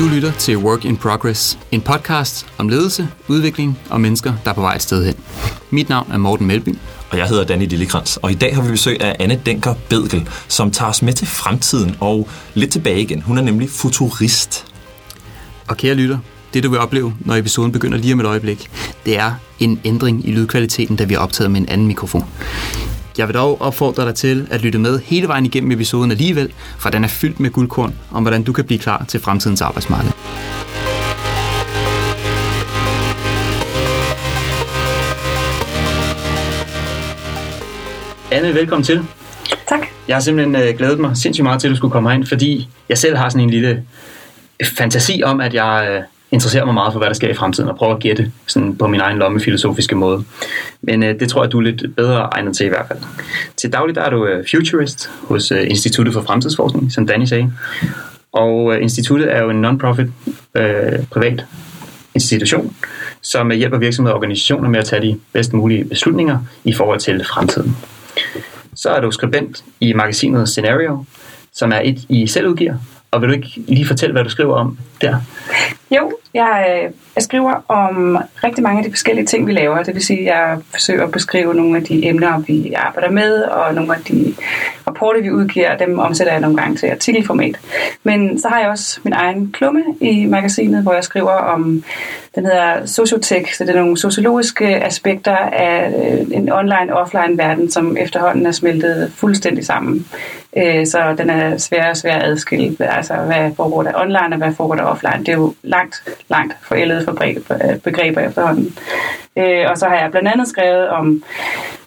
Du lytter til Work in Progress, en podcast om ledelse, udvikling og mennesker, der er på vej et sted hen. Mit navn er Morten Melby. Og jeg hedder Danny Lillekrans, og i dag har vi besøg af Anne Denker Bedgel, som tager os med til fremtiden og lidt tilbage igen. Hun er nemlig futurist. Og kære lytter, det du vil opleve, når episoden begynder lige om et øjeblik, det er en ændring i lydkvaliteten, da vi har optaget med en anden mikrofon. Jeg vil dog opfordre dig til at lytte med hele vejen igennem episoden alligevel, for den er fyldt med guldkorn om, hvordan du kan blive klar til fremtidens arbejdsmarked. Anne, velkommen til. Tak. Jeg har simpelthen øh, glædet mig sindssygt meget til, at du skulle komme herind, fordi jeg selv har sådan en lille fantasi om, at jeg øh, interesserer mig meget for, hvad der sker i fremtiden, og prøver at gætte sådan på min egen lomme filosofiske måde. Men øh, det tror jeg, du er lidt bedre egnet til i hvert fald. Til daglig der er du øh, futurist hos øh, Instituttet for Fremtidsforskning, som Danny sagde. Og øh, instituttet er jo en non-profit øh, privat institution, som øh, hjælper virksomheder og organisationer med at tage de bedst mulige beslutninger i forhold til fremtiden. Så er du skribent i magasinet Scenario, som er et, I selv udgiver. Og vil du ikke lige fortælle, hvad du skriver om der? Jo, jeg, øh, jeg skriver om rigtig mange af de forskellige ting, vi laver. Det vil sige, at jeg forsøger at beskrive nogle af de emner, vi arbejder med, og nogle af de rapporter, vi udgiver, dem omsætter jeg nogle gange til artikelformat. Men så har jeg også min egen klumme i magasinet, hvor jeg skriver om, den hedder Sociotech, så det er nogle sociologiske aspekter af øh, en online-offline-verden, som efterhånden er smeltet fuldstændig sammen. Øh, så den er svær og svær at adskille. Altså, hvad foregår der online, og hvad foregår der offline? Det er jo langt, langt forældede begreber efterhånden. Øh, og så har jeg blandt andet skrevet om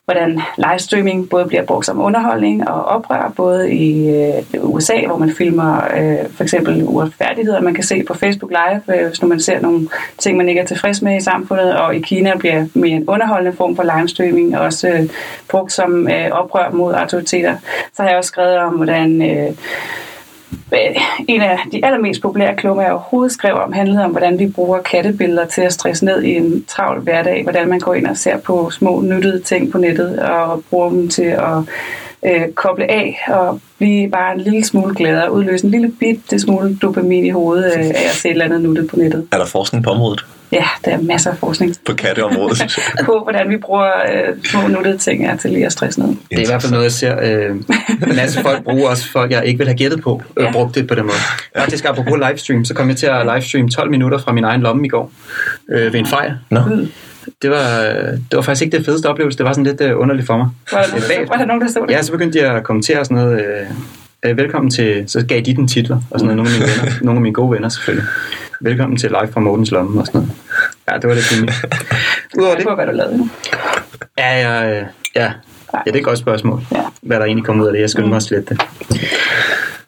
hvordan livestreaming både bliver brugt som underholdning og oprør, både i øh, USA, hvor man filmer øh, for eksempel uretfærdigheder, man kan se på Facebook Live, øh, hvis nu man ser nogle ting, man ikke er tilfreds med i samfundet, og i Kina bliver mere en underholdende form for livestreaming også øh, brugt som øh, oprør mod autoriteter. Så har jeg også skrevet om, hvordan øh, Øh, en af de allermest populære klummer, jeg overhovedet skrev om, handlede om, hvordan vi bruger kattebilleder til at stresse ned i en travl hverdag. Hvordan man går ind og ser på små nyttede ting på nettet og bruger dem til at øh, koble af og blive bare en lille smule gladere, udløse en lille bitte smule dopamin i hovedet øh, af at se et eller andet nuttet på nettet. Er der forskning på området? Ja, der er masser af forskning. På katteområdet? på, hvordan vi bruger øh, små nuttede ting er til lige at stresse ned. Det er i hvert fald noget, jeg ser øh, en masse folk bruger, også folk, jeg ikke vil have gættet på, øh, ja. brugt det på den måde. Faktisk apropos livestream, så kom jeg til at livestream 12 minutter fra min egen lomme i går øh, ved en fejr. Nå. Det var, det var faktisk ikke det fedeste oplevelse. Det var sådan lidt uh, underligt for mig. Var der, var der nogen, der stod det? Ja, så begyndte jeg at kommentere sådan noget. Øh, øh, velkommen til... Så gav de den titler og sådan noget. Nogle af mine, venner, nogle af mine gode venner selvfølgelig. Velkommen til live fra Mortens Lomme og sådan noget. Ja, det var lidt fint. Udover det... hvad du lavede. Ja, ja, ja. Ja, ja det er et godt spørgsmål. Ja. Hvad der egentlig kom ud af det. Jeg skynder mig at slette det.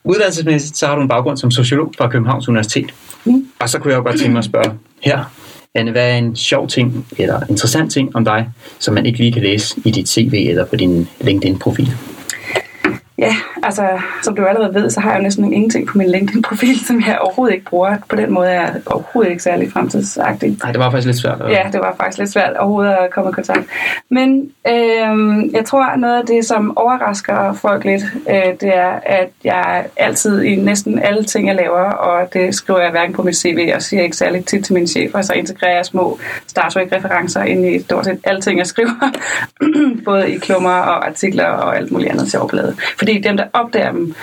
Uddannelsesmæssigt, så har du en baggrund som sociolog fra Københavns Universitet. Mm. Og så kunne jeg jo godt tænke mig at spørge her, Anne, hvad er en sjov ting eller interessant ting om dig, som man ikke lige kan læse i dit CV eller på din LinkedIn-profil? Ja, altså som du allerede ved, så har jeg jo næsten ingenting på min LinkedIn-profil, som jeg overhovedet ikke bruger. På den måde er jeg overhovedet ikke særlig fremtidsagtig. Nej, det var faktisk lidt svært. At... Ja, det var faktisk lidt svært overhovedet at komme i kontakt. Men øh, jeg tror, noget af det, som overrasker folk lidt, øh, det er, at jeg altid i næsten alle ting, jeg laver, og det skriver jeg hverken på mit CV, og siger ikke særlig tit til min chef, og så integrerer jeg små Star Trek-referencer ind i stort set alting, jeg skriver. Både i klummer og artikler og alt muligt andet sjovblade. Fordi dem, der opdager dem,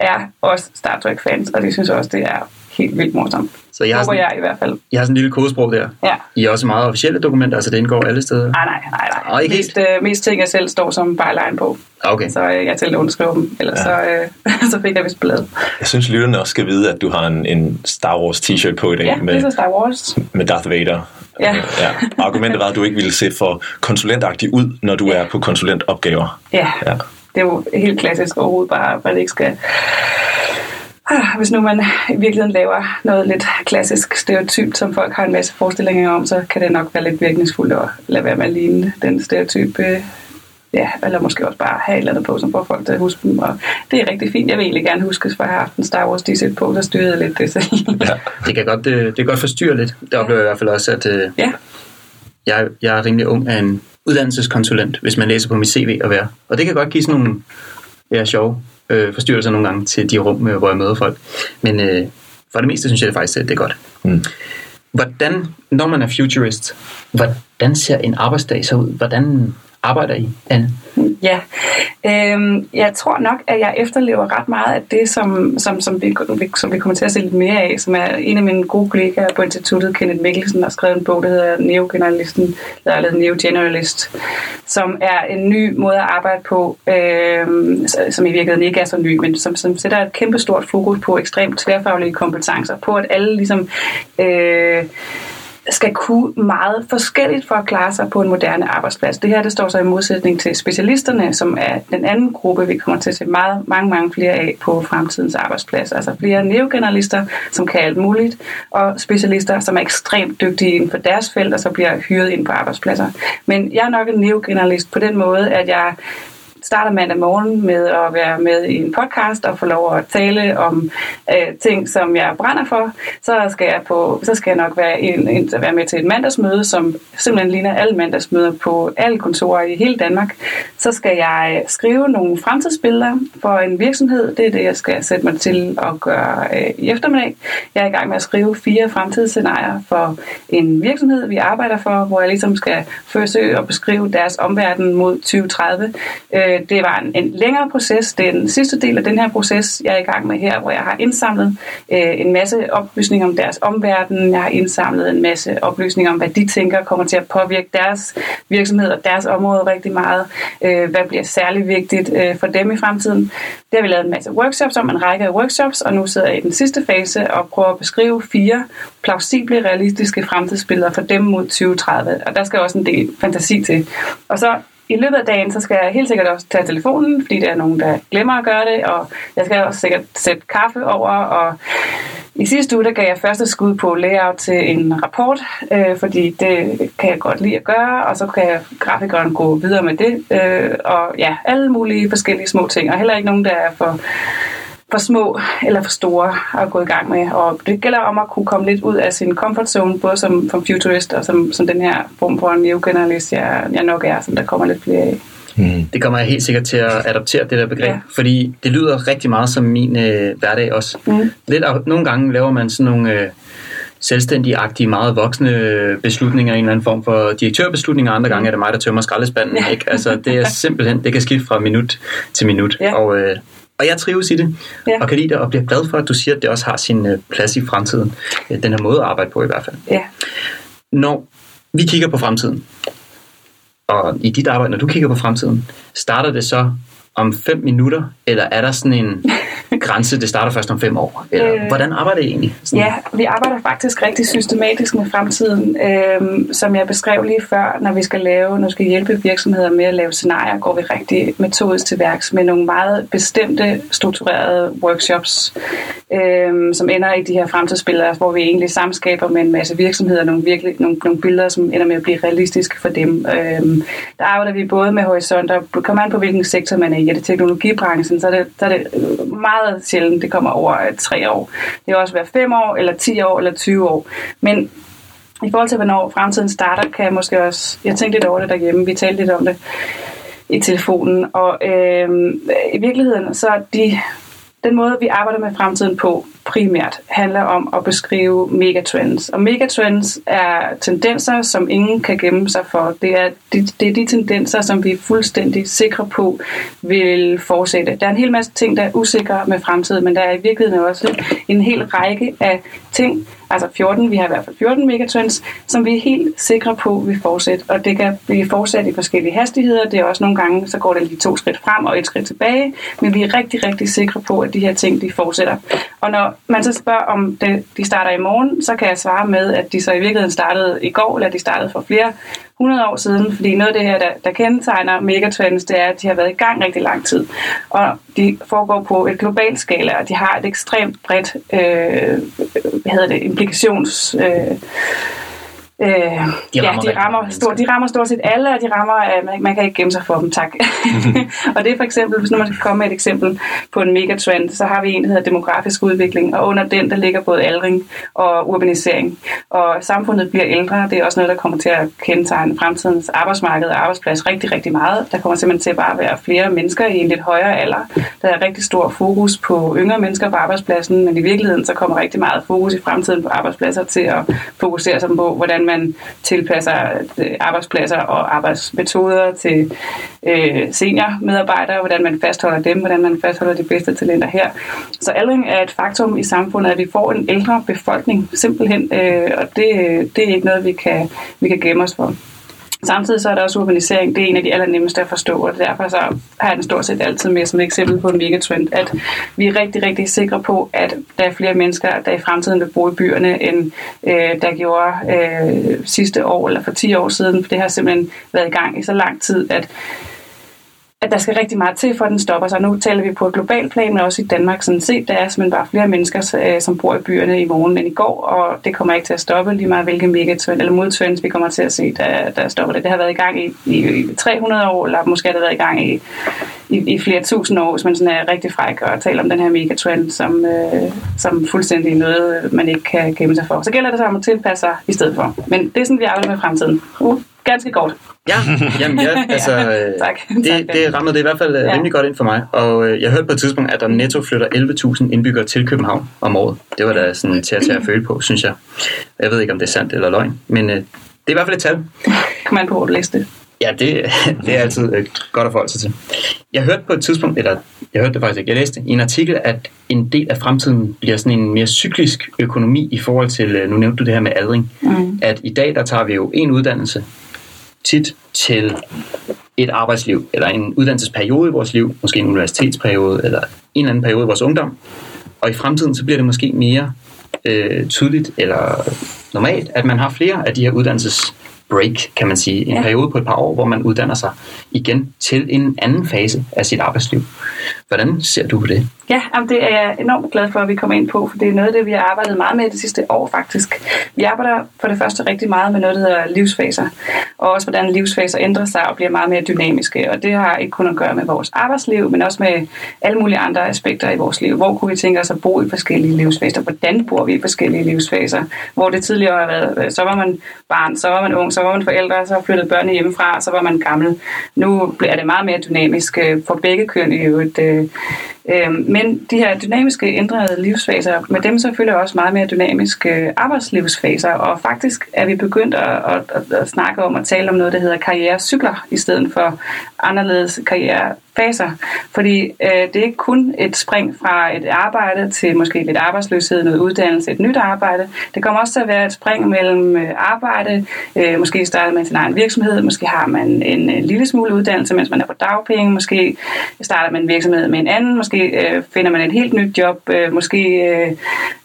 er også Star Trek-fans, og de synes også, det er helt vildt morsomt. Så jeg har sådan, jeg i hvert fald. Jeg har sådan en lille kodesprog der. Ja. I er også meget officielle dokumenter, altså det indgår alle steder? Nej, nej, nej. nej. Og ikke mest, øh, mest ting, jeg selv står som byline på. Okay. Så øh, jeg til at underskrive dem, ellers ja. så, øh, så fik jeg vist bladet. Jeg synes, lytterne også skal vide, at du har en, en Star Wars t-shirt på i dag. Ja, med, det er Star Wars. Med Darth Vader. Ja. ja. Argumentet var, at du ikke ville se for konsulentagtig ud, når du ja. er på konsulentopgaver. Ja. ja det er jo helt klassisk overhovedet bare, det ikke skal... Ah, hvis nu man i virkeligheden laver noget lidt klassisk stereotyp, som folk har en masse forestillinger om, så kan det nok være lidt virkningsfuldt at lade være med at ligne den stereotyp. Ja, eller måske også bare have et eller andet på, som får folk til at huske dem. Og det er rigtig fint. Jeg vil egentlig gerne huske, for jeg har haft en Star Wars t på, der styrede lidt det selv. ja, det kan godt, det, det kan godt forstyrre lidt. Det oplever jeg i hvert fald også, at øh, ja. jeg, jeg er rimelig ung af en uddannelseskonsulent, hvis man læser på mit CV at være. Og det kan godt give sådan nogle ja, sjove øh, forstyrrelser nogle gange til de rum, øh, hvor jeg møder folk. Men øh, for det meste synes jeg det faktisk, det er godt. Mm. Hvordan, når man er futurist, hvordan ser en arbejdsdag så ud? Hvordan arbejder I, Anne? Ja, øhm, jeg tror nok, at jeg efterlever ret meget af det, som, som, som, vi, som vi kommer til at se lidt mere af, som er en af mine gode kollegaer på instituttet, Kenneth Mikkelsen, har skrevet en bog, der hedder Neogeneralisten, eller Neogeneralist, som er en ny måde at arbejde på, øhm, som i virkeligheden ikke er så ny, men som, som sætter et kæmpestort fokus på ekstremt tværfaglige kompetencer, på at alle ligesom... Øh, skal kunne meget forskelligt for at klare sig på en moderne arbejdsplads. Det her det står så i modsætning til specialisterne, som er den anden gruppe, vi kommer til at se meget, mange, mange flere af på fremtidens arbejdsplads. Altså flere neogeneralister, som kan alt muligt, og specialister, som er ekstremt dygtige inden for deres felt, og så bliver hyret ind på arbejdspladser. Men jeg er nok en neogeneralist på den måde, at jeg starter mandag morgen med at være med i en podcast og få lov at tale om øh, ting, som jeg brænder for, så skal jeg, på, så skal jeg nok være, en, en, være med til et mandagsmøde, som simpelthen ligner alle mandagsmøder på alle kontorer i hele Danmark. Så skal jeg skrive nogle fremtidsbilleder for en virksomhed. Det er det, jeg skal sætte mig til at gøre øh, i eftermiddag. Jeg er i gang med at skrive fire fremtidsscenarier for en virksomhed, vi arbejder for, hvor jeg ligesom skal forsøge at beskrive deres omverden mod 2030. Øh, Øh, det var en, en længere proces. Det er den sidste del af den her proces, jeg er i gang med her, hvor jeg har indsamlet øh, en masse oplysninger om deres omverden. Jeg har indsamlet en masse oplysninger om, hvad de tænker kommer til at påvirke deres virksomhed og deres område rigtig meget. Øh, hvad bliver særlig vigtigt øh, for dem i fremtiden. Det har vi lavet en masse workshops om, en række af workshops, og nu sidder jeg i den sidste fase og prøver at beskrive fire plausible, realistiske fremtidsbilleder for dem mod 2030. Og der skal også en del fantasi til. Og så i løbet af dagen, så skal jeg helt sikkert også tage telefonen, fordi der er nogen, der glemmer at gøre det, og jeg skal også sikkert sætte kaffe over, og i sidste uge, der gav jeg første skud på layout til en rapport, øh, fordi det kan jeg godt lide at gøre, og så kan grafikeren gå videre med det, øh, og ja, alle mulige forskellige små ting, og heller ikke nogen, der er for for små eller for store at gå i gang med. Og det gælder om at kunne komme lidt ud af sin comfort zone, både som, som futurist og som, som den her form for neogeneralist, jeg, jeg nok er, som der kommer lidt flere af. Mm. Det kommer jeg helt sikkert til at adoptere det der begreb, ja. fordi det lyder rigtig meget som min øh, hverdag også. Mm. Lidt, nogle gange laver man sådan nogle... Øh, selvstændige meget voksne beslutninger, en eller anden form for direktørbeslutninger, andre gange er det mig, der tømmer skraldespanden. Ja. Ikke? Altså, det er simpelthen, det kan skifte fra minut til minut. Ja. Og, øh, og jeg trives i det, ja. og kan lide det, og bliver glad for, at du siger, at det også har sin øh, plads i fremtiden. Den her måde at arbejde på i hvert fald. Ja. Når vi kigger på fremtiden, og i dit arbejde, når du kigger på fremtiden, starter det så om fem minutter, eller er der sådan en grænse, det starter først om fem år? Eller, øh, hvordan arbejder I egentlig? Sådan? Ja, vi arbejder faktisk rigtig systematisk med fremtiden. Øh, som jeg beskrev lige før, når vi skal lave, når vi skal hjælpe virksomheder med at lave scenarier, går vi rigtig metodisk til værks med nogle meget bestemte, strukturerede workshops, øh, som ender i de her fremtidsbilleder, hvor vi egentlig samskaber med en masse virksomheder, nogle, virkelig, nogle, nogle billeder, som ender med at blive realistiske for dem. Øh, der arbejder vi både med horisonter, kommer an på hvilken sektor man er i, er det teknologibranchen, så er det, så er det meget sjældent, det kommer over øh, tre år. Det kan også være fem år, eller 10 år, eller 20 år. Men i forhold til, hvornår fremtiden starter, kan jeg måske også... Jeg tænkte lidt over det derhjemme, vi talte lidt om det i telefonen, og øh, i virkeligheden, så de den måde, vi arbejder med fremtiden på primært, handler om at beskrive megatrends. Og megatrends er tendenser, som ingen kan gemme sig for. Det er de, det er de tendenser, som vi er fuldstændig sikre på vil fortsætte. Der er en hel masse ting, der er usikre med fremtiden, men der er i virkeligheden også en hel række af ting, altså 14, vi har i hvert fald 14 megatrends, som vi er helt sikre på vil fortsætte. Og det kan blive fortsat i forskellige hastigheder. Det er også nogle gange, så går det lige to skridt frem og et skridt tilbage. Men vi er rigtig, rigtig sikre på, at de her ting, de fortsætter. Og når man så spørger, om det, de starter i morgen, så kan jeg svare med, at de så i virkeligheden startede i går, eller de startede for flere 100 år siden, fordi noget af det her, der, der kendetegner megatrends, det er, at de har været i gang rigtig lang tid. Og de foregår på et globalt skala, og de har et ekstremt bredt øh, hvad hedder det, implikations... Øh, Øh, de rammer ja, de rammer, stort, de rammer stort set alle, og de rammer, uh, man, man kan ikke gemme sig for dem, tak. og det er for eksempel, hvis nu man skal komme med et eksempel på en megatrend, så har vi en, der hedder demografisk udvikling, og under den, der ligger både aldring og urbanisering. Og samfundet bliver ældre, det er også noget, der kommer til at kendetegne fremtidens arbejdsmarked og arbejdsplads rigtig, rigtig meget. Der kommer simpelthen til at bare være flere mennesker i en lidt højere alder. Der er rigtig stor fokus på yngre mennesker på arbejdspladsen, men i virkeligheden så kommer rigtig meget fokus i fremtiden på arbejdspladser til at fokusere sig på, hvordan man tilpasser øh, arbejdspladser og arbejdsmetoder til øh, seniormedarbejdere, hvordan man fastholder dem, hvordan man fastholder de bedste talenter her. Så aldring er et faktum i samfundet, at vi får en ældre befolkning simpelthen, øh, og det, øh, det er ikke noget, vi kan, vi kan gemme os for. Samtidig så er der også urbanisering. Det er en af de allernemmeste at forstå, og derfor så har jeg den stort set altid med som et eksempel på en megatrend, at vi er rigtig, rigtig sikre på, at der er flere mennesker, der i fremtiden vil bo i byerne, end øh, der gjorde øh, sidste år eller for 10 år siden. For det har simpelthen været i gang i så lang tid, at at der skal rigtig meget til, for at den stopper sig. Nu taler vi på et globalt plan, men også i Danmark sådan set. Der er simpelthen bare flere mennesker, øh, som bor i byerne i morgen end i går, og det kommer ikke til at stoppe lige meget, hvilke megatrend eller modtrends vi kommer til at se, der, der stopper det. Det har været i gang i, i 300 år, eller måske har det været i gang i, i, i flere tusind år, hvis man sådan er rigtig fræk og taler om den her megatrend, som, øh, som fuldstændig noget, man ikke kan gemme sig for. Så gælder det så om at tilpasse sig i stedet for. Men det er sådan, vi arbejder med fremtiden. Uh ganske godt. Ja, jamen ja, altså, ja, tak. Det, det rammede det i hvert fald øh, ja. rimelig godt ind for mig. Og øh, jeg hørte på et tidspunkt, at der netto flytter 11.000 indbyggere til København om året. Det var da sådan til at tage at føle på, synes jeg. Jeg ved ikke, om det er sandt eller løgn, men øh, det er i hvert fald et tal. Kom man på, hvor du læste det. Ja, det, det er altid øh, godt at forholde sig til. Jeg hørte på et tidspunkt, eller jeg hørte det faktisk ikke, jeg læste i en artikel, at en del af fremtiden bliver sådan en mere cyklisk økonomi i forhold til, øh, nu nævnte du det her med aldring, mm. at i dag der tager vi jo en uddannelse, tit til et arbejdsliv, eller en uddannelsesperiode i vores liv, måske en universitetsperiode, eller en eller anden periode i vores ungdom. Og i fremtiden, så bliver det måske mere øh, tydeligt, eller normalt, at man har flere af de her uddannelses break, kan man sige. En ja. periode på et par år, hvor man uddanner sig igen til en anden fase af sit arbejdsliv. Hvordan ser du på det? Ja, jamen det er jeg enormt glad for, at vi kommer ind på, for det er noget af det, vi har arbejdet meget med det sidste år faktisk. Vi arbejder for det første rigtig meget med noget, der hedder livsfaser, og også hvordan livsfaser ændrer sig og bliver meget mere dynamiske. Og det har ikke kun at gøre med vores arbejdsliv, men også med alle mulige andre aspekter i vores liv. Hvor kunne vi tænke os at bo i forskellige livsfaser? Hvordan bor vi i forskellige livsfaser? Hvor det tidligere har været, øh, så var man barn, så var man ung, så var man forældre, så flyttede børnene hjemmefra, så var man gammel. Nu bliver det meget mere dynamisk øh, for begge køn i øvrigt. Øh, øh, men de her dynamiske ændrede livsfaser, med dem så følger også meget mere dynamiske øh, arbejdslivsfaser, og faktisk er vi begyndt at, at, at, at snakke om at tale om noget, der hedder karrierecykler, i stedet for anderledes karriere faser. Fordi øh, det er ikke kun et spring fra et arbejde til måske lidt arbejdsløshed, noget uddannelse, et nyt arbejde. Det kommer også til at være et spring mellem øh, arbejde, øh, måske starter man sin egen virksomhed, måske har man en øh, lille smule uddannelse, mens man er på dagpenge, måske starter man en virksomhed med en anden, måske øh, finder man et helt nyt job, øh, måske øh,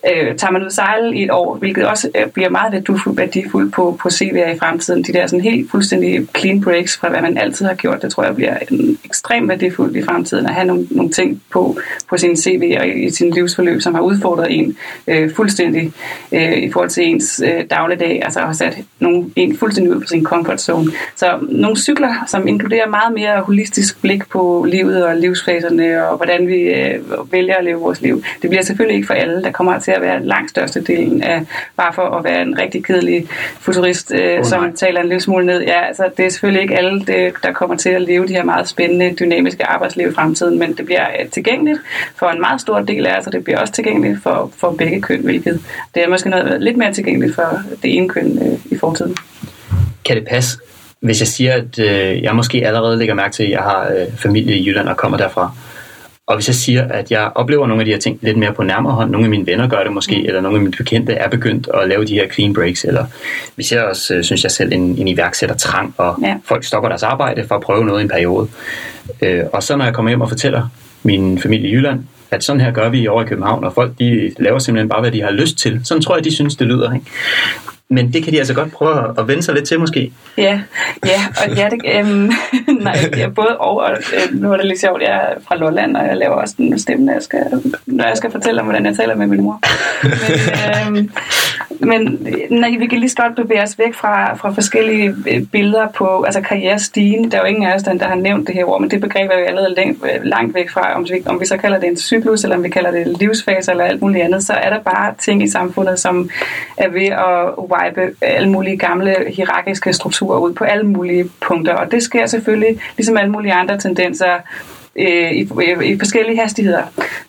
øh, tager man ud sejle i et år, hvilket også øh, bliver meget værdifuldt på, på CV'er i fremtiden. De der sådan helt fuldstændig clean breaks fra, hvad man altid har gjort, det tror jeg bliver en ekstrem værdifuldt i fremtiden at have nogle, nogle ting på, på sin CV og i, i sin livsforløb, som har udfordret en øh, fuldstændig øh, i forhold til ens øh, dagligdag, altså har sat nogle, en fuldstændig ud på sin comfort zone. Så nogle cykler, som inkluderer meget mere holistisk blik på livet og livsfaserne og hvordan vi øh, vælger at leve vores liv. Det bliver selvfølgelig ikke for alle. Der kommer til at være langt største delen af, bare for at være en rigtig kedelig futurist, øh, oh, som taler en lille smule ned. Ja, altså det er selvfølgelig ikke alle, det, der kommer til at leve de her meget spændende, dynamiske arbejdsliv i fremtiden, men det bliver øh, tilgængeligt for en meget stor del af os, og det bliver også tilgængeligt for, for begge køn, hvilket det er måske noget lidt mere tilgængeligt for det ene køn øh, i fortiden. Kan det passe, hvis jeg siger, at øh, jeg måske allerede lægger mærke til, at jeg har øh, familie i Jylland og kommer derfra, og hvis jeg siger, at jeg oplever nogle af de her ting lidt mere på nærmere hånd, nogle af mine venner gør det måske, mm. eller nogle af mine bekendte er begyndt at lave de her clean breaks, eller vi ser også, øh, synes jeg selv, en, en iværksætter trang, og ja. folk stopper deres arbejde for at prøve noget i en periode. Øh, og så når jeg kommer hjem og fortæller min familie i Jylland, at sådan her gør vi over i København, og folk de laver simpelthen bare, hvad de har lyst til. Sådan tror jeg, de synes, det lyder. Ikke? Men det kan de altså godt prøve at vende sig lidt til, måske. Ja, ja og ja, det, øhm, nej, er både og, og øh, nu er det lidt sjovt, jeg er fra Lolland, og jeg laver også den stemme, når jeg skal, når jeg skal fortælle om, hvordan jeg taler med min mor. Men, øhm, men nej, vi kan lige så godt bevæge os væk fra, fra forskellige øh, billeder på altså karrierestigen. Der er jo ingen af os, der har nævnt det her ord, men det begreb er jo allerede langt, øh, langt væk fra, om vi, om vi så kalder det en cyklus, eller om vi kalder det livsfase, eller alt muligt andet, så er der bare ting i samfundet, som er ved at wipe alle mulige gamle hierarkiske strukturer ud på alle mulige punkter. Og det sker selvfølgelig, ligesom alle mulige andre tendenser, øh, i, i, i forskellige hastigheder.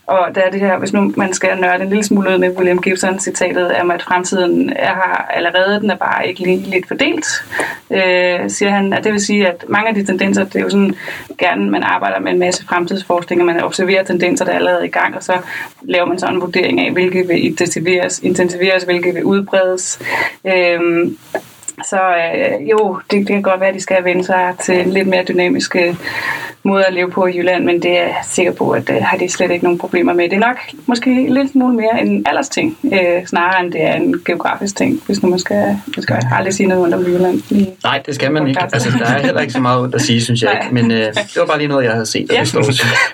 Og der er det her, hvis nu man skal nørde en lille smule ud med William Gibson citatet om, at fremtiden er her allerede, den er bare ikke lige lidt fordelt, øh, siger han. At det vil sige, at mange af de tendenser, det er jo sådan, gerne man arbejder med en masse fremtidsforskning, og man observerer tendenser, der er allerede i gang, og så laver man sådan en vurdering af, hvilke vil intensiveres, intensiveres hvilke vil udbredes. Øh, så øh, jo, det, det kan godt være, at de skal vende sig til en lidt mere dynamiske måde at leve på i Jylland, men det er jeg sikker på, at det øh, har de slet ikke nogen problemer med. Det er nok måske lidt smule mere en aldersting, øh, snarere end det er en geografisk ting, hvis nu man skal, man skal aldrig sige noget om Jylland. I, Nej, det skal man ikke. Altså, der er heller ikke så meget at sige, synes jeg ikke. Men øh, det var bare lige noget, jeg havde set, og ja. det står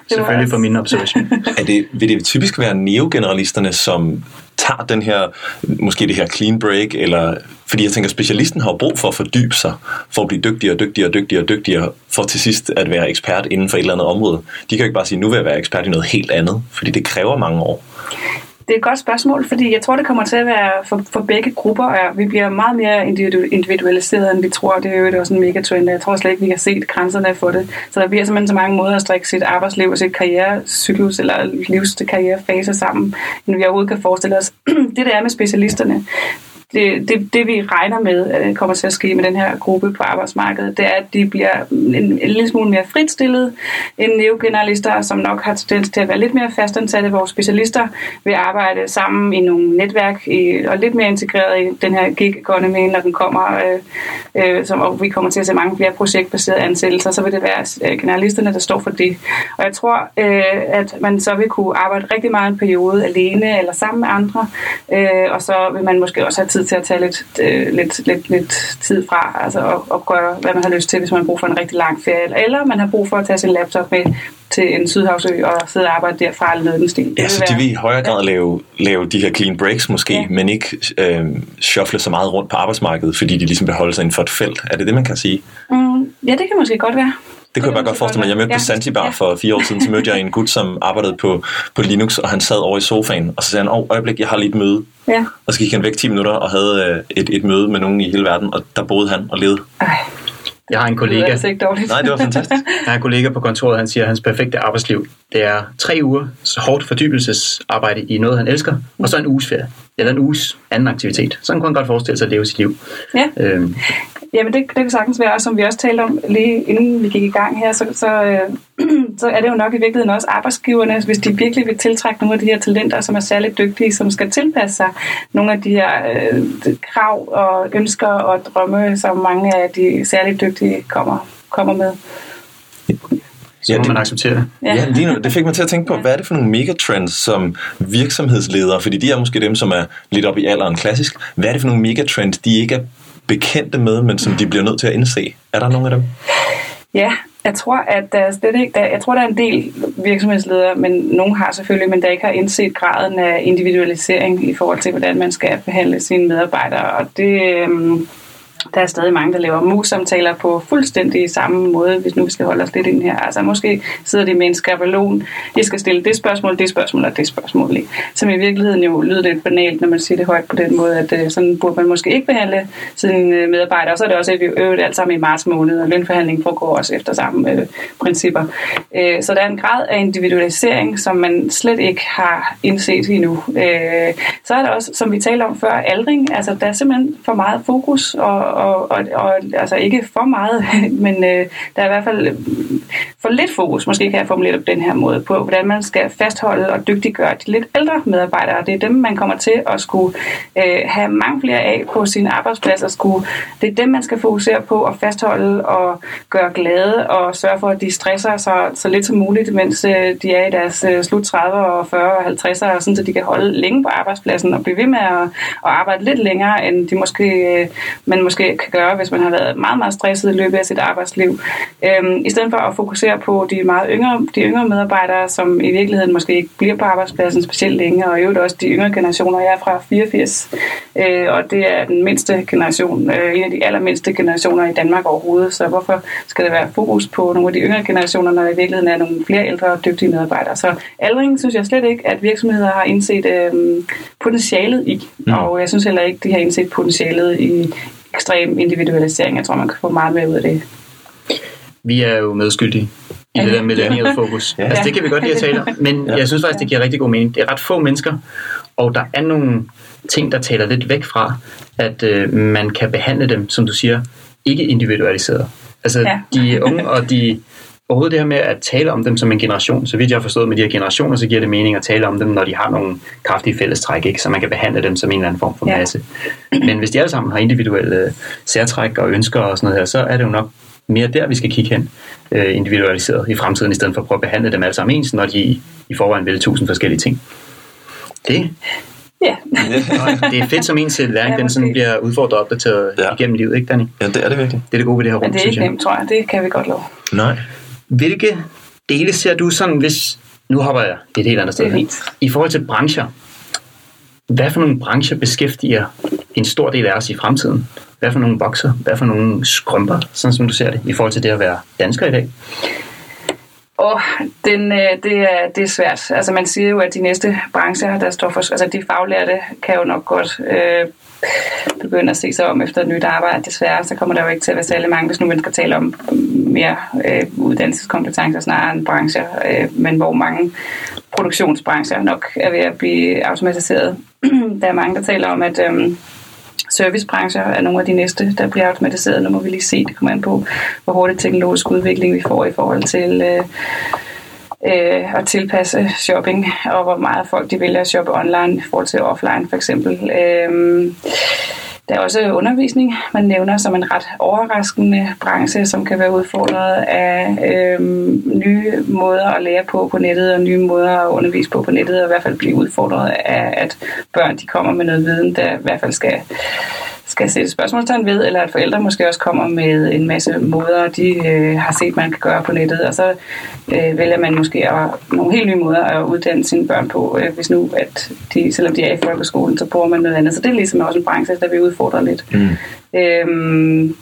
selvfølgelig for min observation. Er det, vil det typisk være neogeneralisterne, som tager den her, måske det her clean break, eller, fordi jeg tænker, specialisten har brug for at fordybe sig, for at blive dygtigere og dygtigere og dygtigere og dygtigere, for til sidst at være ekspert inden for et eller andet område. De kan jo ikke bare sige, nu vil jeg være ekspert i noget helt andet, fordi det kræver mange år. Det er et godt spørgsmål, fordi jeg tror, det kommer til at være for, for begge grupper, og vi bliver meget mere individualiseret, end vi tror. Det er jo også en megatrend, jeg tror slet ikke, vi har set grænserne for det. Så der bliver simpelthen så mange måder at strikke sit arbejdsliv og sit karrierecyklus eller livs karrierefase sammen, end vi overhovedet kan forestille os. det, der er med specialisterne, det, det, det vi regner med at kommer til at ske med den her gruppe på arbejdsmarkedet, det er, at de bliver mm, en, en lille smule mere fritstillet end neogeneralister, som nok har tendens til at være lidt mere fastansatte, hvor specialister vil arbejde sammen i nogle netværk i, og lidt mere integreret i den her gig economy, når den kommer, øh, øh, som, og vi kommer til at se mange flere projektbaserede ansættelser, så vil det være øh, generalisterne, der står for det. Og jeg tror, øh, at man så vil kunne arbejde rigtig meget en periode alene eller sammen med andre, øh, og så vil man måske også have tid til at tage lidt, øh, lidt, lidt, lidt tid fra, altså at, at gøre, hvad man har lyst til, hvis man har brug for en rigtig lang ferie, eller man har brug for at tage sin laptop med til en sydhavsø og sidde og arbejde derfra eller noget den stil. Ja, så de vil i højere grad ja. lave, lave de her clean breaks måske, ja. men ikke øh, shuffle så meget rundt på arbejdsmarkedet, fordi de ligesom beholder sig inden for et felt. Er det det, man kan sige? Mm, ja, det kan måske godt være. Det kunne jeg bare godt forestille mig. Jeg mødte ja. på Zanzibar ja. for fire år siden, så mødte jeg en gut, som arbejdede på, på Linux, og han sad over i sofaen, og så sagde han, åh, øjeblik, jeg har lige et møde. Ja. Og så gik han væk 10 minutter og havde øh, et, et møde med nogen i hele verden, og der boede han og levede. Ej. Jeg har en kollega. Det er altså ikke dårligt. Nej, det var fantastisk. Jeg har en kollega på kontoret, han siger, at hans perfekte arbejdsliv, det er tre uger så hårdt fordybelsesarbejde i noget, han elsker, og så en uges ferie. Eller en uges anden aktivitet. Sådan kunne han godt forestille sig at leve sit liv. Ja. Øhm, Jamen det, det kan sagtens være, og som vi også talte om lige inden vi gik i gang her, så, så, øh, så er det jo nok i virkeligheden også arbejdsgiverne, hvis de virkelig vil tiltrække nogle af de her talenter, som er særligt dygtige, som skal tilpasse sig nogle af de her øh, krav og ønsker og drømme, som mange af de særligt dygtige kommer, kommer med. Så ja, må det, man acceptere det. Ja, ja lige nu, det fik mig til at tænke på, hvad er det for nogle megatrends som virksomhedsledere, fordi de er måske dem, som er lidt op i alderen klassisk, hvad er det for nogle megatrends, de ikke er bekendte med, men som de bliver nødt til at indse? Er der nogle af dem? Ja, jeg tror, at der er slet ikke, der, jeg tror, der er en del virksomhedsledere, men nogen har selvfølgelig, men der ikke har indset graden af individualisering i forhold til, hvordan man skal behandle sine medarbejdere. Og det, øhm, der er stadig mange, der laver mus-samtaler på fuldstændig samme måde, hvis nu vi skal holde os lidt ind her. Altså måske sidder de med en skabelon, de skal stille det spørgsmål, det spørgsmål og det spørgsmål. Ikke? Som i virkeligheden jo lyder lidt banalt, når man siger det højt på den måde, at øh, sådan burde man måske ikke behandle sine øh, medarbejdere. Og så er det også, at vi øvet alt sammen i marts måned, og lønforhandling foregår også efter samme øh, principper. Øh, så der er en grad af individualisering, som man slet ikke har indset endnu. Øh, så er der også, som vi talte om før, aldring. Altså der er simpelthen for meget fokus og og, og, og altså ikke for meget, men øh, der er i hvert fald øh, for lidt fokus, måske kan jeg formulere det på den her måde, på hvordan man skal fastholde og dygtiggøre de lidt ældre medarbejdere. Det er dem, man kommer til at skulle øh, have mange flere af på sin arbejdsplads, og skulle, det er dem, man skal fokusere på at fastholde og gøre glade og sørge for, at de stresser så, så lidt som muligt, mens øh, de er i deres øh, slut 30 og 40 og 50'er, sådan så de kan holde længe på arbejdspladsen og blive ved med at, at arbejde lidt længere, end de måske, øh, man måske måske kan gøre, hvis man har været meget, meget stresset i løbet af sit arbejdsliv. Øhm, I stedet for at fokusere på de meget yngre, de yngre medarbejdere, som i virkeligheden måske ikke bliver på arbejdspladsen specielt længe, og i øvrigt også de yngre generationer. Jeg er fra 84, øh, og det er den mindste generation, øh, en af de allermindste generationer i Danmark overhovedet, så hvorfor skal der være fokus på nogle af de yngre generationer, når i virkeligheden er nogle flere ældre og dygtige medarbejdere? Så aldring synes jeg slet ikke, at virksomheder har indset øh, potentialet i, mm. og jeg synes heller ikke, de har indset potentialet i ekstrem individualisering. Jeg tror, man kan få meget mere ud af det. Vi er jo medskyldige i det der millennial fokus. ja. Altså det kan vi godt lide at tale om, men ja. jeg synes faktisk, det giver rigtig god mening. Det er ret få mennesker, og der er nogle ting, der taler lidt væk fra, at øh, man kan behandle dem, som du siger, ikke individualiseret. Altså ja. de unge og de overhovedet det her med at tale om dem som en generation, så vidt jeg har forstået med de her generationer, så giver det mening at tale om dem, når de har nogle kraftige fællestræk, ikke? så man kan behandle dem som en eller anden form for ja. masse. Men hvis de alle sammen har individuelle særtræk og ønsker og sådan noget her, så er det jo nok mere der, vi skal kigge hen øh, individualiseret i fremtiden, i stedet for at prøve at behandle dem alle sammen ens, når de i forvejen vil tusind forskellige ting. Det Ja. det er fedt som en til læring, ja, den sådan bliver udfordret og opdateret ja. igennem livet, ikke Danny? Ja, det er det virkelig. Det er det gode ved det her rum, Men det er ikke nemt, tror jeg. Det kan vi godt love. Nej. Hvilke dele ser du sådan, hvis... Nu hopper jeg et helt andet sted. Det er. I forhold til brancher, hvad for nogle brancher beskæftiger en stor del af os i fremtiden? Hvad for nogle vokser? Hvad for nogle skrumper, sådan som du ser det, i forhold til det at være dansker i dag? Og den, øh, det, er, det er svært. Altså man siger jo, at de næste brancher, der står for, altså de faglærte, kan jo nok godt øh, begynde at se sig om efter et nyt arbejde. Desværre, så kommer der jo ikke til at være særlig mange, hvis nu man skal tale om mm, mere øh, uddannelseskompetencer snarere end brancher, øh, men hvor mange produktionsbrancher nok er ved at blive automatiseret. der er mange, der taler om, at øh, servicebrancher er nogle af de næste, der bliver automatiseret. Nu må vi lige se, det kommer an på, hvor hurtigt teknologisk udvikling vi får i forhold til øh, øh, at tilpasse shopping, og hvor meget folk de vælger at shoppe online i forhold til offline for eksempel. Øh, der er også undervisning, man nævner som en ret overraskende branche, som kan være udfordret af øh, nye måder at lære på på nettet, og nye måder at undervise på på nettet, og i hvert fald blive udfordret af, at børn de kommer med noget viden, der i hvert fald skal skal sætte spørgsmålstegn ved, eller at forældre måske også kommer med en masse måder, de øh, har set, man kan gøre på nettet, og så øh, vælger man måske at, nogle helt nye måder at uddanne sine børn på, øh, hvis nu, at de, selvom de er i folkeskolen, så bruger man noget andet. Så det er ligesom også en branche, der vil udfordre lidt. Mm. Øhm,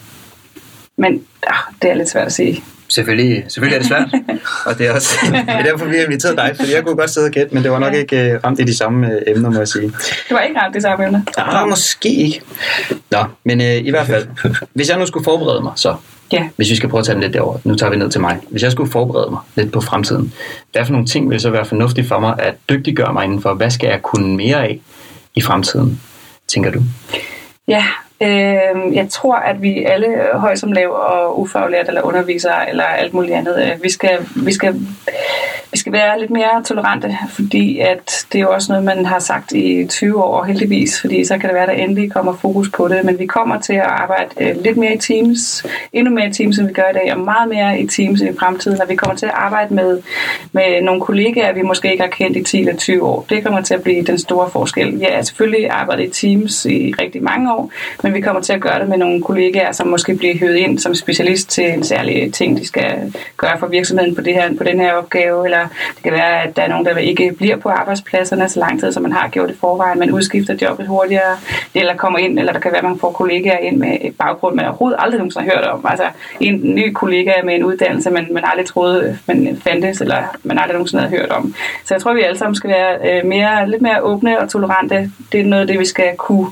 men ah, det er lidt svært at sige. Selvfølgelig, selvfølgelig er det svært, og det er også det er derfor, vi har inviteret dig, for jeg kunne godt sidde og gætte, men det var nok ikke uh, ramt i de samme uh, emner, må jeg sige. Det var ikke ramt i de samme emner? Ja, måske ikke. Nå, men uh, i hvert fald, hvis jeg nu skulle forberede mig, så Ja. Hvis vi skal prøve at tage den lidt derover. Nu tager vi ned til mig. Hvis jeg skulle forberede mig lidt på fremtiden, hvad for nogle ting vil så være fornuftigt for mig at dygtiggøre mig indenfor? Hvad skal jeg kunne mere af i fremtiden, tænker du? Ja, Øh, jeg tror, at vi alle, høj som lav og ufaglært eller undervisere eller alt muligt andet, øh, vi skal, vi skal vi skal være lidt mere tolerante, fordi at det er jo også noget, man har sagt i 20 år heldigvis, fordi så kan det være, at der endelig kommer fokus på det. Men vi kommer til at arbejde øh, lidt mere i teams, endnu mere i teams, end vi gør i dag, og meget mere i teams i fremtiden. Og vi kommer til at arbejde med, med nogle kollegaer, vi måske ikke har kendt i 10 eller 20 år. Det kommer til at blive den store forskel. Vi har selvfølgelig arbejdet i teams i rigtig mange år, men vi kommer til at gøre det med nogle kollegaer, som måske bliver høvet ind som specialist til en særlig ting, de skal gøre for virksomheden på, det her, på den her opgave, eller det kan være, at der er nogen, der ikke bliver på arbejdspladserne så lang tid, som man har gjort i forvejen. Man udskifter jobbet hurtigere, eller kommer ind, eller der kan være, at man får kollegaer ind med et baggrund, man overhovedet aldrig nogensinde har hørt om. Altså en ny kollega med en uddannelse, man, man aldrig troede, man fandtes, eller man aldrig nogensinde havde hørt om. Så jeg tror, vi alle sammen skal være øh, mere, lidt mere åbne og tolerante. Det er noget af det, vi skal kunne.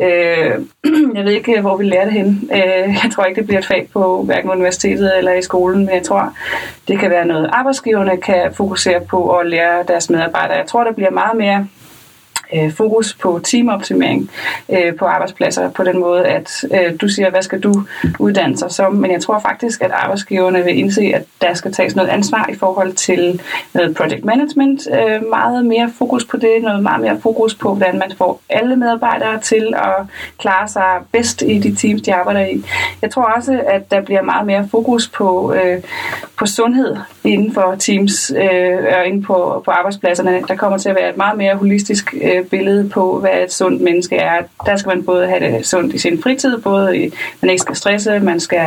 Øh, jeg ved ikke, hvor vi lærer det hen. Øh, jeg tror ikke, det bliver et fag på hverken universitetet eller i skolen, men jeg tror, det kan være noget, arbejdsgiverne kan fokusere på at lære deres medarbejdere. Jeg tror, der bliver meget mere øh, fokus på teamoptimering øh, på arbejdspladser på den måde, at øh, du siger, hvad skal du uddanne sig som? Men jeg tror faktisk, at arbejdsgiverne vil indse, at der skal tages noget ansvar i forhold til noget project management. Øh, meget mere fokus på det, noget meget mere fokus på, hvordan man får alle medarbejdere til at klare sig bedst i de teams, de arbejder i. Jeg tror også, at der bliver meget mere fokus på, øh, på sundhed inden for teams øh, og inden på, på arbejdspladserne. Der kommer til at være et meget mere holistisk øh, øh, billede på, hvad et sundt menneske er. Der skal man både have det sundt i sin fritid, både i, man ikke skal stresse, man skal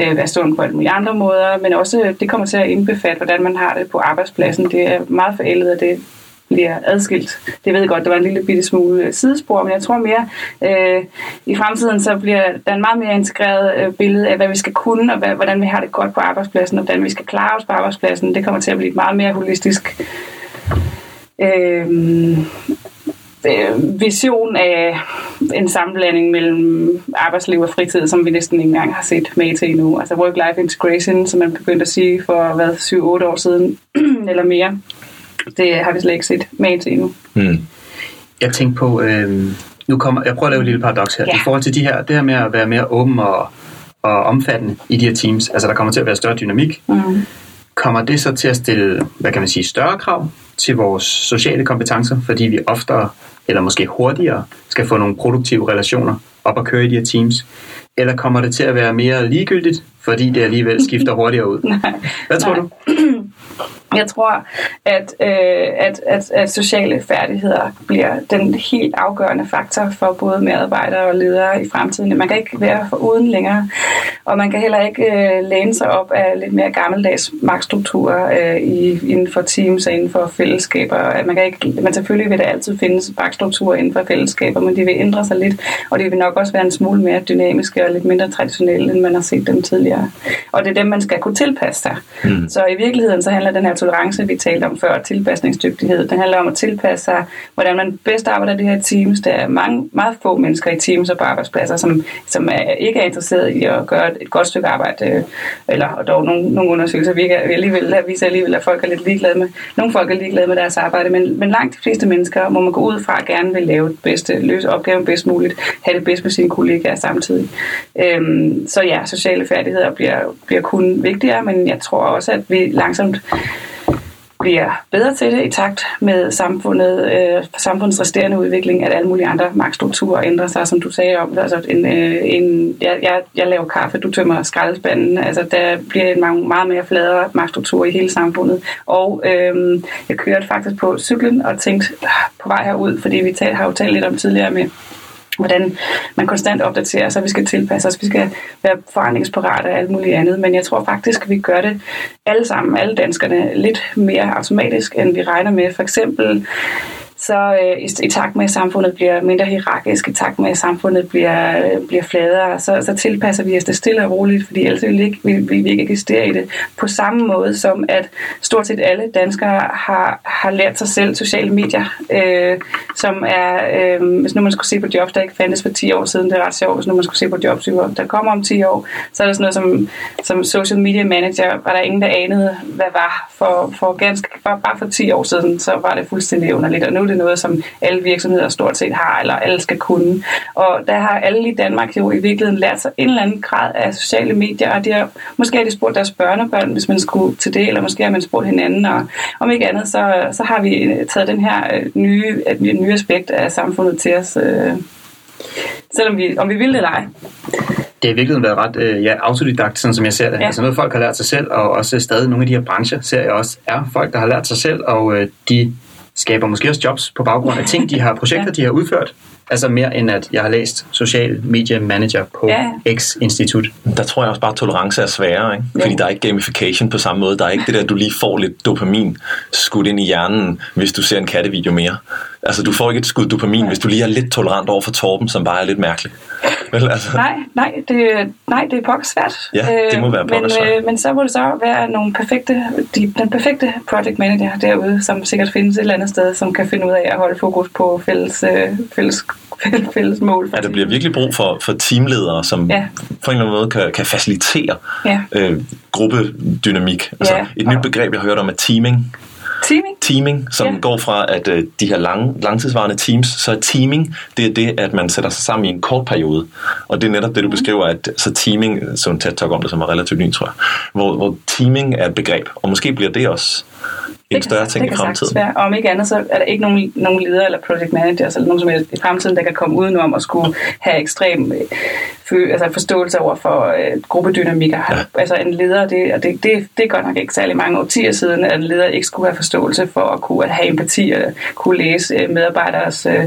øh, være sund på alle mulige andre måder, men også det kommer til at indbefatte, hvordan man har det på arbejdspladsen. Det er meget forældet, og det bliver adskilt. Det ved jeg godt, det var en lille bitte smule øh, sidespor, men jeg tror mere, øh, i fremtiden så bliver der en meget mere integreret øh, billede af, hvad vi skal kunne, og hvad, hvordan vi har det godt på arbejdspladsen, og hvordan vi skal klare os på arbejdspladsen. Det kommer til at blive et meget mere holistisk øh, øh, vision af en sammenblanding mellem arbejdsliv og fritid, som vi næsten ikke engang har set med til endnu. Altså work-life integration, som man begyndte at sige for hvad, 7-8 år siden, eller mere det har vi slet ikke set med til endnu. Mm. Jeg tænkte på, øh, nu kommer, jeg prøver at lave et lille paradoks her, ja. i forhold til de her, det her med at være mere åben og, og omfattende i de her teams, altså der kommer til at være større dynamik, mm. kommer det så til at stille, hvad kan man sige, større krav til vores sociale kompetencer, fordi vi oftere, eller måske hurtigere, skal få nogle produktive relationer op at køre i de her teams? Eller kommer det til at være mere ligegyldigt, fordi det alligevel skifter hurtigere ud? nej, Hvad tror nej. du? Jeg tror, at, øh, at, at, at sociale færdigheder bliver den helt afgørende faktor for både medarbejdere og ledere i fremtiden. Man kan ikke være for uden længere, og man kan heller ikke øh, læne sig op af lidt mere gammeldags magtstrukturer øh, i, inden for teams og inden for fællesskaber. Man kan ikke, men selvfølgelig vil der altid findes magtstrukturer inden for fællesskaber, men de vil ændre sig lidt, og det vil nok også være en smule mere dynamiske og lidt mindre traditionelle, end man har set dem tidligere. Og det er dem, man skal kunne tilpasse sig. Mm. Så i virkeligheden så handler den her tolerance, vi talte om før, tilpasningsdygtighed. Den handler om at tilpasse sig, hvordan man bedst arbejder i det her teams. Der er mange, meget få mennesker i teams og på arbejdspladser, som, som er, ikke er interesseret i at gøre et godt stykke arbejde, øh, eller og dog nogle, nogle undersøgelser vi alligevel, viser alligevel, at folk er lidt ligeglade med, nogle folk er ligeglade med deres arbejde, men, men langt de fleste mennesker må man gå ud fra gerne vil lave det bedste, løse opgaven bedst muligt, have det bedst med sine kollegaer samtidig. Øhm, så ja, sociale færdigheder bliver, bliver kun vigtigere, men jeg tror også, at vi langsomt bliver bedre til det i takt med samfundet, øh, samfundets resterende udvikling, at alle mulige andre magtstrukturer ændrer sig, som du sagde om. Altså en, øh, en, jeg, jeg, jeg laver kaffe, du tømmer skraldespanden. Altså der bliver en meget, meget mere fladere magtstruktur i hele samfundet. Og øh, jeg kørte faktisk på cyklen og tænkte ah, på vej herud, fordi vi tal, har jo talt lidt om tidligere med hvordan man konstant opdaterer sig, vi skal tilpasse os, vi skal være forandringsparate og alt muligt andet, men jeg tror faktisk, at vi gør det alle sammen, alle danskerne, lidt mere automatisk, end vi regner med. For eksempel så øh, i, i takt med, at samfundet bliver mindre hierarkisk, i takt med, at samfundet bliver, bliver fladere, så, så tilpasser vi os det stille og roligt, fordi ellers vil vi, ikke, vil, vil vi ikke eksistere i det. På samme måde som, at stort set alle danskere har, har lært sig selv sociale medier, øh, som er, øh, hvis nu man skulle se på jobs, der ikke fandtes for 10 år siden, det er ret sjovt, hvis nu man skulle se på jobs, der kommer om 10 år, så er der sådan noget som, som social media manager, var der ingen, der anede, hvad var for, for ganske, for, bare for 10 år siden, så var det fuldstændig underligt, og nu er det noget, som alle virksomheder stort set har, eller alle skal kunne. Og der har alle i Danmark jo i virkeligheden lært sig en eller anden grad af sociale medier, og de har, måske har de spurgt deres børnebørn, hvis man skulle til det, eller måske har man spurgt hinanden, og om ikke andet, så, så har vi taget den her øh, nye, nye aspekt af samfundet til os, øh, selvom vi, om vi vil det eller ej det har i virkeligheden været ret øh, ja, autodidakt, sådan som jeg ser det. Ja. Altså noget, folk har lært sig selv, og også stadig nogle af de her brancher, ser jeg også, er folk, der har lært sig selv, og øh, de skaber måske også jobs på baggrund af ting, de har projekter, ja. de har udført. Altså mere end at jeg har læst social media manager på ja. X Institut. Der tror jeg også bare, at tolerance er sværere, ikke? fordi ja. der er ikke gamification på samme måde. Der er ikke det der, at du lige får lidt dopamin skudt ind i hjernen, hvis du ser en kattevideo mere. Altså, du får ikke et skud dopamin, ja. hvis du lige er lidt tolerant over for Torben, som bare er lidt mærkelig. Vel, altså. Nej, nej, det, nej, det er pokker svært. Ja, det må være øh, men. Øh, men så må det så være nogle perfekte, de, den perfekte project manager derude, som sikkert findes et eller andet sted, som kan finde ud af at holde fokus på fælles, øh, fælles, fælles, mål. Ja, der bliver virkelig brug for, for teamledere, som ja. på en eller anden måde kan, kan facilitere ja. øh, gruppedynamik. Altså, ja. Et nyt begreb, jeg har hørt om, er teaming. Teaming? Teaming, som ja. går fra, at øh, de her lang, langtidsvarende teams, så er teaming, det er det, at man sætter sig sammen i en kort periode. Og det er netop det, du mm. beskriver, at så teaming, så en tæt talk om det, som er relativt ny, tror jeg, hvor, hvor teaming er et begreb, og måske bliver det også en større ting i fremtiden. Være. Og om ikke andet, så er der ikke nogen, nogen leder eller project managers eller nogen som helst i fremtiden, der kan komme udenom at skulle have ekstrem øh, altså forståelse over for øh, gruppedynamikker. Ja. Altså en leder, det, og det, det, det er godt nok ikke særlig mange årtier siden, at en leder ikke skulle have forståelse for at kunne have empati og kunne læse øh, medarbejderes øh,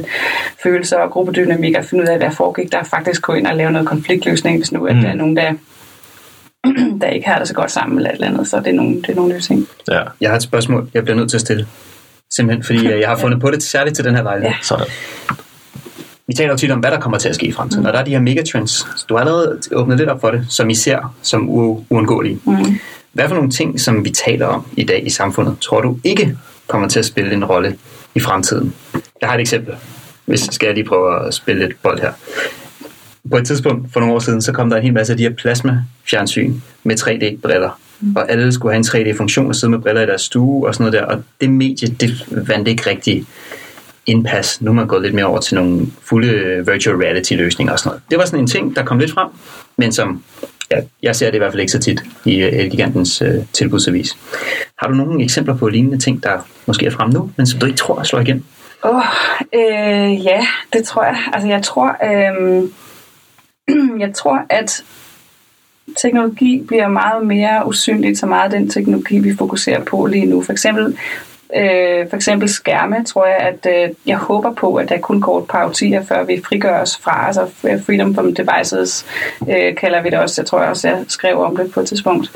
følelser og gruppedynamikker og finde ud af, hvad foregik der faktisk gå ind og lave noget konfliktløsning, hvis nu at Mm. der er nogen, der der ikke har det så godt sammen eller et eller andet, så det er nogle, det er nogle nye ting. Ja, Jeg har et spørgsmål, jeg bliver nødt til at stille. Simpelthen, fordi øh, jeg har fundet på det særligt til den her lejlighed. Ja. sådan. Vi taler jo tit om, hvad der kommer til at ske i fremtiden, og der er de her megatrends. Du har allerede åbnet lidt op for det, som I ser som u- uundgåelige. Mm. Hvad for nogle ting, som vi taler om i dag i samfundet, tror du ikke kommer til at spille en rolle i fremtiden? Jeg har et eksempel, hvis skal jeg lige prøve at spille lidt bold her. På et tidspunkt for nogle år siden, så kom der en hel masse af de her plasma-fjernsyn med 3D-briller. Og alle skulle have en 3D-funktion og sidde med briller i deres stue og sådan noget der. Og det medie, det vandt ikke rigtig indpas. Nu er man gået lidt mere over til nogle fulde øh, virtual reality løsninger og sådan noget. Det var sådan en ting, der kom lidt frem, men som ja, jeg ser det i hvert fald ikke så tit i øh, Elgigantens øh, tilbudsavis. Har du nogle eksempler på lignende ting, der måske er frem nu, men som du ikke tror slår igen? Åh, oh, øh, ja, det tror jeg. Altså, jeg tror, øh, jeg tror, at teknologi bliver meget mere usynligt, så meget af den teknologi, vi fokuserer på lige nu. For eksempel, øh, for eksempel skærme, tror jeg, at øh, jeg håber på, at der kun går et par årtier, før vi frigør os fra, altså øh, freedom from devices, øh, kalder vi det også. Jeg tror også, jeg skrev om det på et tidspunkt.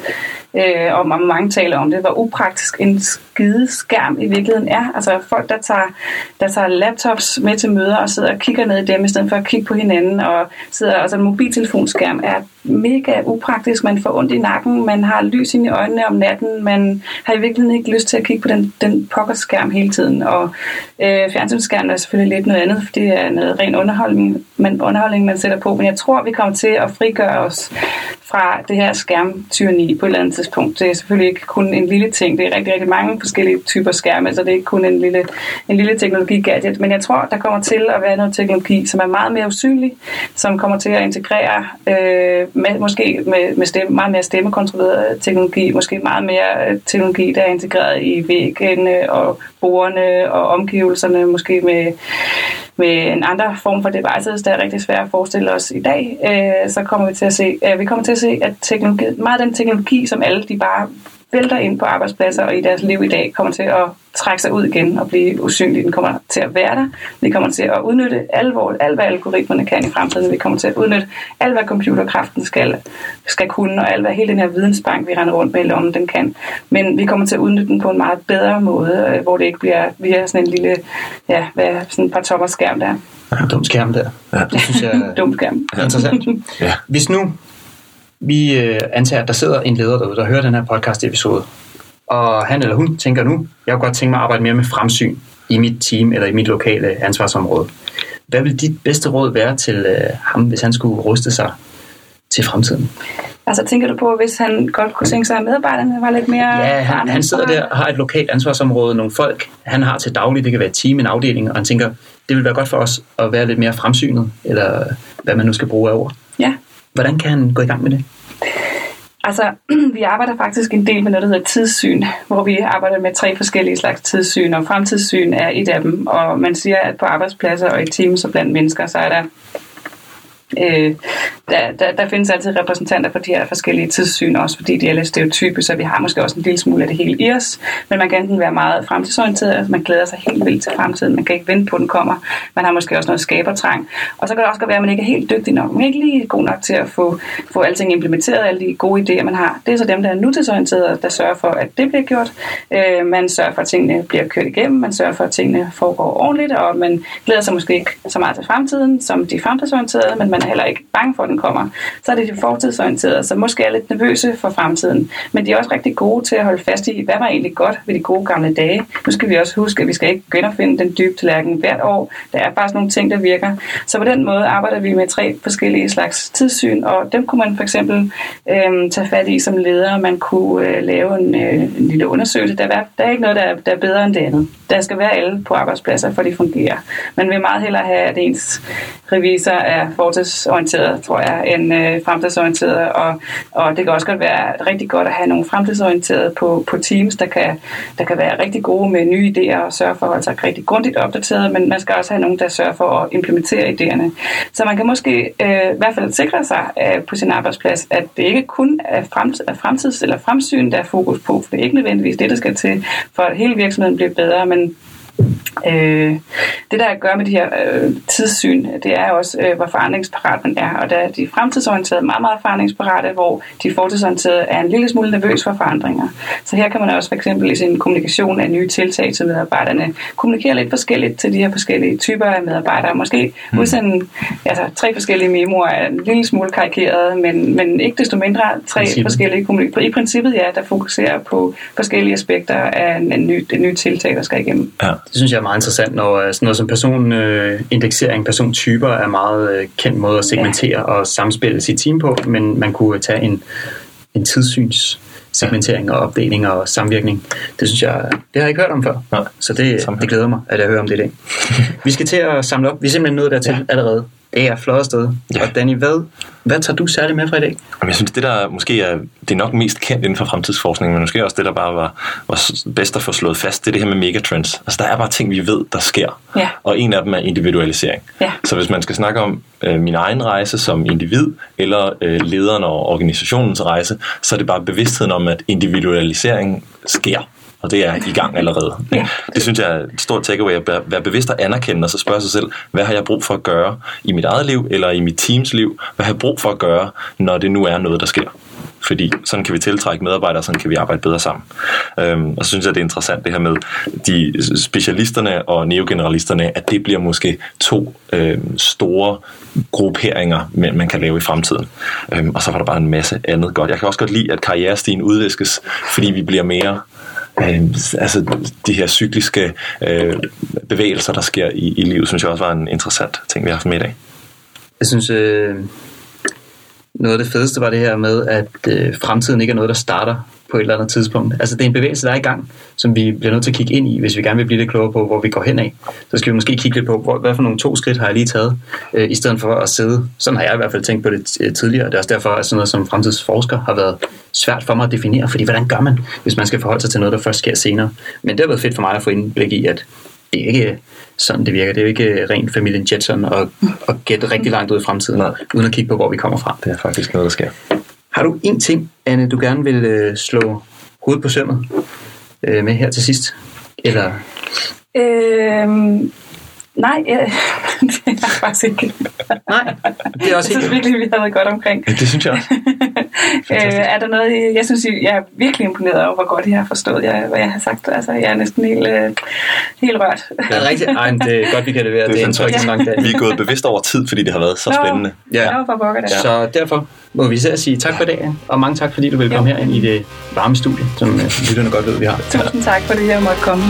Øh, og mange taler om det, hvor upraktisk en skide skærm i virkeligheden er. Altså folk, der tager, der tager laptops med til møder og sidder og kigger ned i dem, i stedet for at kigge på hinanden, og sidder, altså en mobiltelefonskærm er mega upraktisk. Man får ondt i nakken, man har lys ind i øjnene om natten, man har i virkeligheden ikke lyst til at kigge på den, den pokkerskærm hele tiden. Og øh, fjernsynsskærmen er selvfølgelig lidt noget andet, for det er noget ren underholdning, man, underholdning, man sætter på. Men jeg tror, vi kommer til at frigøre os fra det her skærmtyranni på et eller andet tidspunkt. Det er selvfølgelig ikke kun en lille ting. Det er rigtig, rigtig mange forskellige typer skærme, så det er ikke kun en lille, en lille teknologi-gadget. Men jeg tror, der kommer til at være noget teknologi, som er meget mere usynlig, som kommer til at integrere øh, med, måske med, med stemme, meget mere stemmekontrolleret teknologi, måske meget mere øh, teknologi, der er integreret i væggene og borgerne og omgivelserne, måske med med en andre form for devices, der er rigtig svært at forestille os i dag, øh, så kommer vi til at se, øh, vi kommer til at se, at teknologi, meget af den teknologi, som alle de bare vælter ind på arbejdspladser og i deres liv i dag, kommer til at trække sig ud igen og blive usynlig. Den kommer til at være der. Vi kommer til at udnytte alvor, alt, hvad algoritmerne kan i fremtiden. Vi kommer til at udnytte alt, hvad computerkraften skal, skal kunne, og alt, hvad hele den her vidensbank, vi render rundt med i lommen, den kan. Men vi kommer til at udnytte den på en meget bedre måde, øh, hvor det ikke bliver via sådan en lille, ja, hvad, sådan et par tommer skærm der. Dum skærm der. Ja. Det synes jeg er Dum skærm. interessant. Ja. Hvis nu vi øh, antager, at der sidder en leder derude, der hører den her podcast-episode, og han eller hun tænker nu, jeg kunne godt tænke mig at arbejde mere med fremsyn i mit team eller i mit lokale ansvarsområde. Hvad vil dit bedste råd være til øh, ham, hvis han skulle ruste sig til fremtiden? Altså tænker du på, hvis han godt kunne tænke sig, at medarbejderne var lidt mere... Ja, han, han sidder der og har et lokalt ansvarsområde, nogle folk, han har til daglig, det kan være et team, en afdeling, og han tænker, det vil være godt for os at være lidt mere fremsynet, eller hvad man nu skal bruge af ord. Ja, Hvordan kan han gå i gang med det? Altså, vi arbejder faktisk en del med noget, der hedder tidssyn, hvor vi arbejder med tre forskellige slags tidssyn, og fremtidssyn er et af dem. Og man siger, at på arbejdspladser og i teams og blandt mennesker, så er der Øh, der, der, der findes altid repræsentanter for de her forskellige tidssyn, også fordi de er lidt stereotype, så vi har måske også en lille smule af det hele i os. Men man kan enten være meget fremtidsorienteret, altså man glæder sig helt vildt til fremtiden, man kan ikke vente på, at den kommer. Man har måske også noget skabertrang. Og så kan det også godt være, at man ikke er helt dygtig nok. Man er ikke lige god nok til at få, få alting implementeret, alle de gode idéer, man har. Det er så dem, der er nutidsorienterede, der sørger for, at det bliver gjort. Øh, man sørger for, at tingene bliver kørt igennem, man sørger for, at tingene foregår ordentligt, og man glæder sig måske ikke så meget til fremtiden, som de fremtidsorienterede, men man er heller ikke bange for, at den kommer. Så er det de fortidsorienterede, som måske er lidt nervøse for fremtiden. Men de er også rigtig gode til at holde fast i, hvad var egentlig godt ved de gode gamle dage. Nu skal vi også huske, at vi skal ikke genopfinde den dybe tallerken hvert år. Der er bare sådan nogle ting, der virker. Så på den måde arbejder vi med tre forskellige slags tidssyn, og dem kunne man for eksempel øh, tage fat i som leder. Man kunne øh, lave en, øh, en lille undersøgelse. Der er, der er ikke noget, der er, der er bedre end det andet. Der skal være alle på arbejdspladser, for de fungerer. Man vil meget hellere have, at ens revisor er fremtidsorienteret, tror jeg, end øh, fremtidsorienteret. Og, og det kan også godt være rigtig godt at have nogle fremtidsorienterede på, på teams, der kan, der kan være rigtig gode med nye idéer og sørge for at holde sig rigtig grundigt opdateret, men man skal også have nogen, der sørger for at implementere idéerne. Så man kan måske øh, i hvert fald sikre sig øh, på sin arbejdsplads, at det ikke kun er fremtids- eller fremsyn, der er fokus på, for det er ikke nødvendigvis det, der skal til, for at hele virksomheden bliver bedre, men Øh, det der gør med de her øh, tidssyn, det er også, øh, hvor forandringsparat man er. Og der er de fremtidsorienterede meget, meget forandringsparate, hvor de fortidsorienterede er en lille smule nervøs for forandringer. Så her kan man også for eksempel i sin kommunikation af nye tiltag til medarbejderne kommunikere lidt forskelligt til de her forskellige typer af medarbejdere. Måske mm. udsende altså, tre forskellige memoer er en lille smule karikeret, men, men ikke desto mindre tre princippet. forskellige kommunikationer. I princippet, ja, der fokuserer på forskellige aspekter af en, en, ny, en ny tiltag, der skal igennem. Ja. Det synes jeg er meget interessant, når øh, sådan noget som personindeksering, persontyper er meget øh, kendt måde at segmentere ja. og samspille sit team på, men man kunne tage en, en tidssyns segmentering og opdeling og samvirkning. Det synes jeg, det har jeg ikke hørt om før. Nej, så det, det glæder mig, at jeg hører om det i dag. Vi skal til at samle op. Vi er simpelthen nået dertil ja. allerede. Det er flot sted. Ja. Og Danny, hvad, hvad tager du særligt med fra i dag? Jeg synes, det der måske er, det er nok mest kendt inden for fremtidsforskning, men måske også det, der bare var, var bedst at få slået fast, det er det her med megatrends. Altså, der er bare ting, vi ved, der sker. Ja. Og en af dem er individualisering. Ja. Så hvis man skal snakke om øh, min egen rejse som individ, eller øh, lederen og organisationens rejse, så er det bare bevidstheden om, at individualisering sker og det er i gang allerede. Det synes jeg er et stort takeaway, at være bevidst og anerkende, og så spørge sig selv, hvad har jeg brug for at gøre i mit eget liv, eller i mit teams liv? Hvad har jeg brug for at gøre, når det nu er noget, der sker? fordi sådan kan vi tiltrække medarbejdere, sådan kan vi arbejde bedre sammen. Øhm, og så synes jeg, det er interessant det her med de specialisterne og neogeneralisterne, at det bliver måske to øhm, store grupperinger, man kan lave i fremtiden. Øhm, og så var der bare en masse andet godt. Jeg kan også godt lide, at karrierestien udviskes, fordi vi bliver mere øh, altså de her cykliske øh, bevægelser, der sker i, i livet, synes jeg også var en interessant ting, vi har haft med i dag. Jeg synes, øh, noget af det fedeste var det her med, at øh, fremtiden ikke er noget, der starter på et eller andet tidspunkt. Altså det er en bevægelse, der er i gang, som vi bliver nødt til at kigge ind i, hvis vi gerne vil blive lidt klogere på, hvor vi går hen af. Så skal vi måske kigge lidt på, hvor, hvad for nogle to skridt har jeg lige taget, øh, i stedet for at sidde. Sådan har jeg i hvert fald tænkt på det øh, tidligere. Det er også derfor, at sådan noget som fremtidsforsker har været svært for mig at definere, fordi hvordan gør man, hvis man skal forholde sig til noget, der først sker senere. Men det har været fedt for mig at få indblik i, at det er ikke sådan, det virker. Det er jo ikke rent familien Jetson og, og gætte rigtig langt ud i fremtiden, Nej. uden at kigge på, hvor vi kommer fra. Det er faktisk noget, der sker. Har du en ting, Anne, du gerne vil øh, slå hovedet på sømmet øh, med her til sidst? Eller? Øhm, Nej, ja, det er jeg faktisk ikke. Nej, det er også helt... Jeg synes virkelig, vi har været godt omkring. Ja, det synes jeg også. øh, er der noget, jeg synes, jeg er virkelig imponeret over, hvor godt jeg har forstået, jeg, hvad jeg har sagt. Altså, jeg er næsten helt, øh, helt rørt. Det er rigtigt. Ej, det er godt, vi kan levere. Det, det er en tryk ja. lang dag. Vi er gået bevidst over tid, fordi det har været så Nå, spændende. Ja, ja. for pokker, det. Så derfor må vi at sige tak for det, og mange tak, fordi du vil komme her ind i det varme studie, som øh, lytterne godt ved, vi har. Tusind tak for det, jeg måtte komme.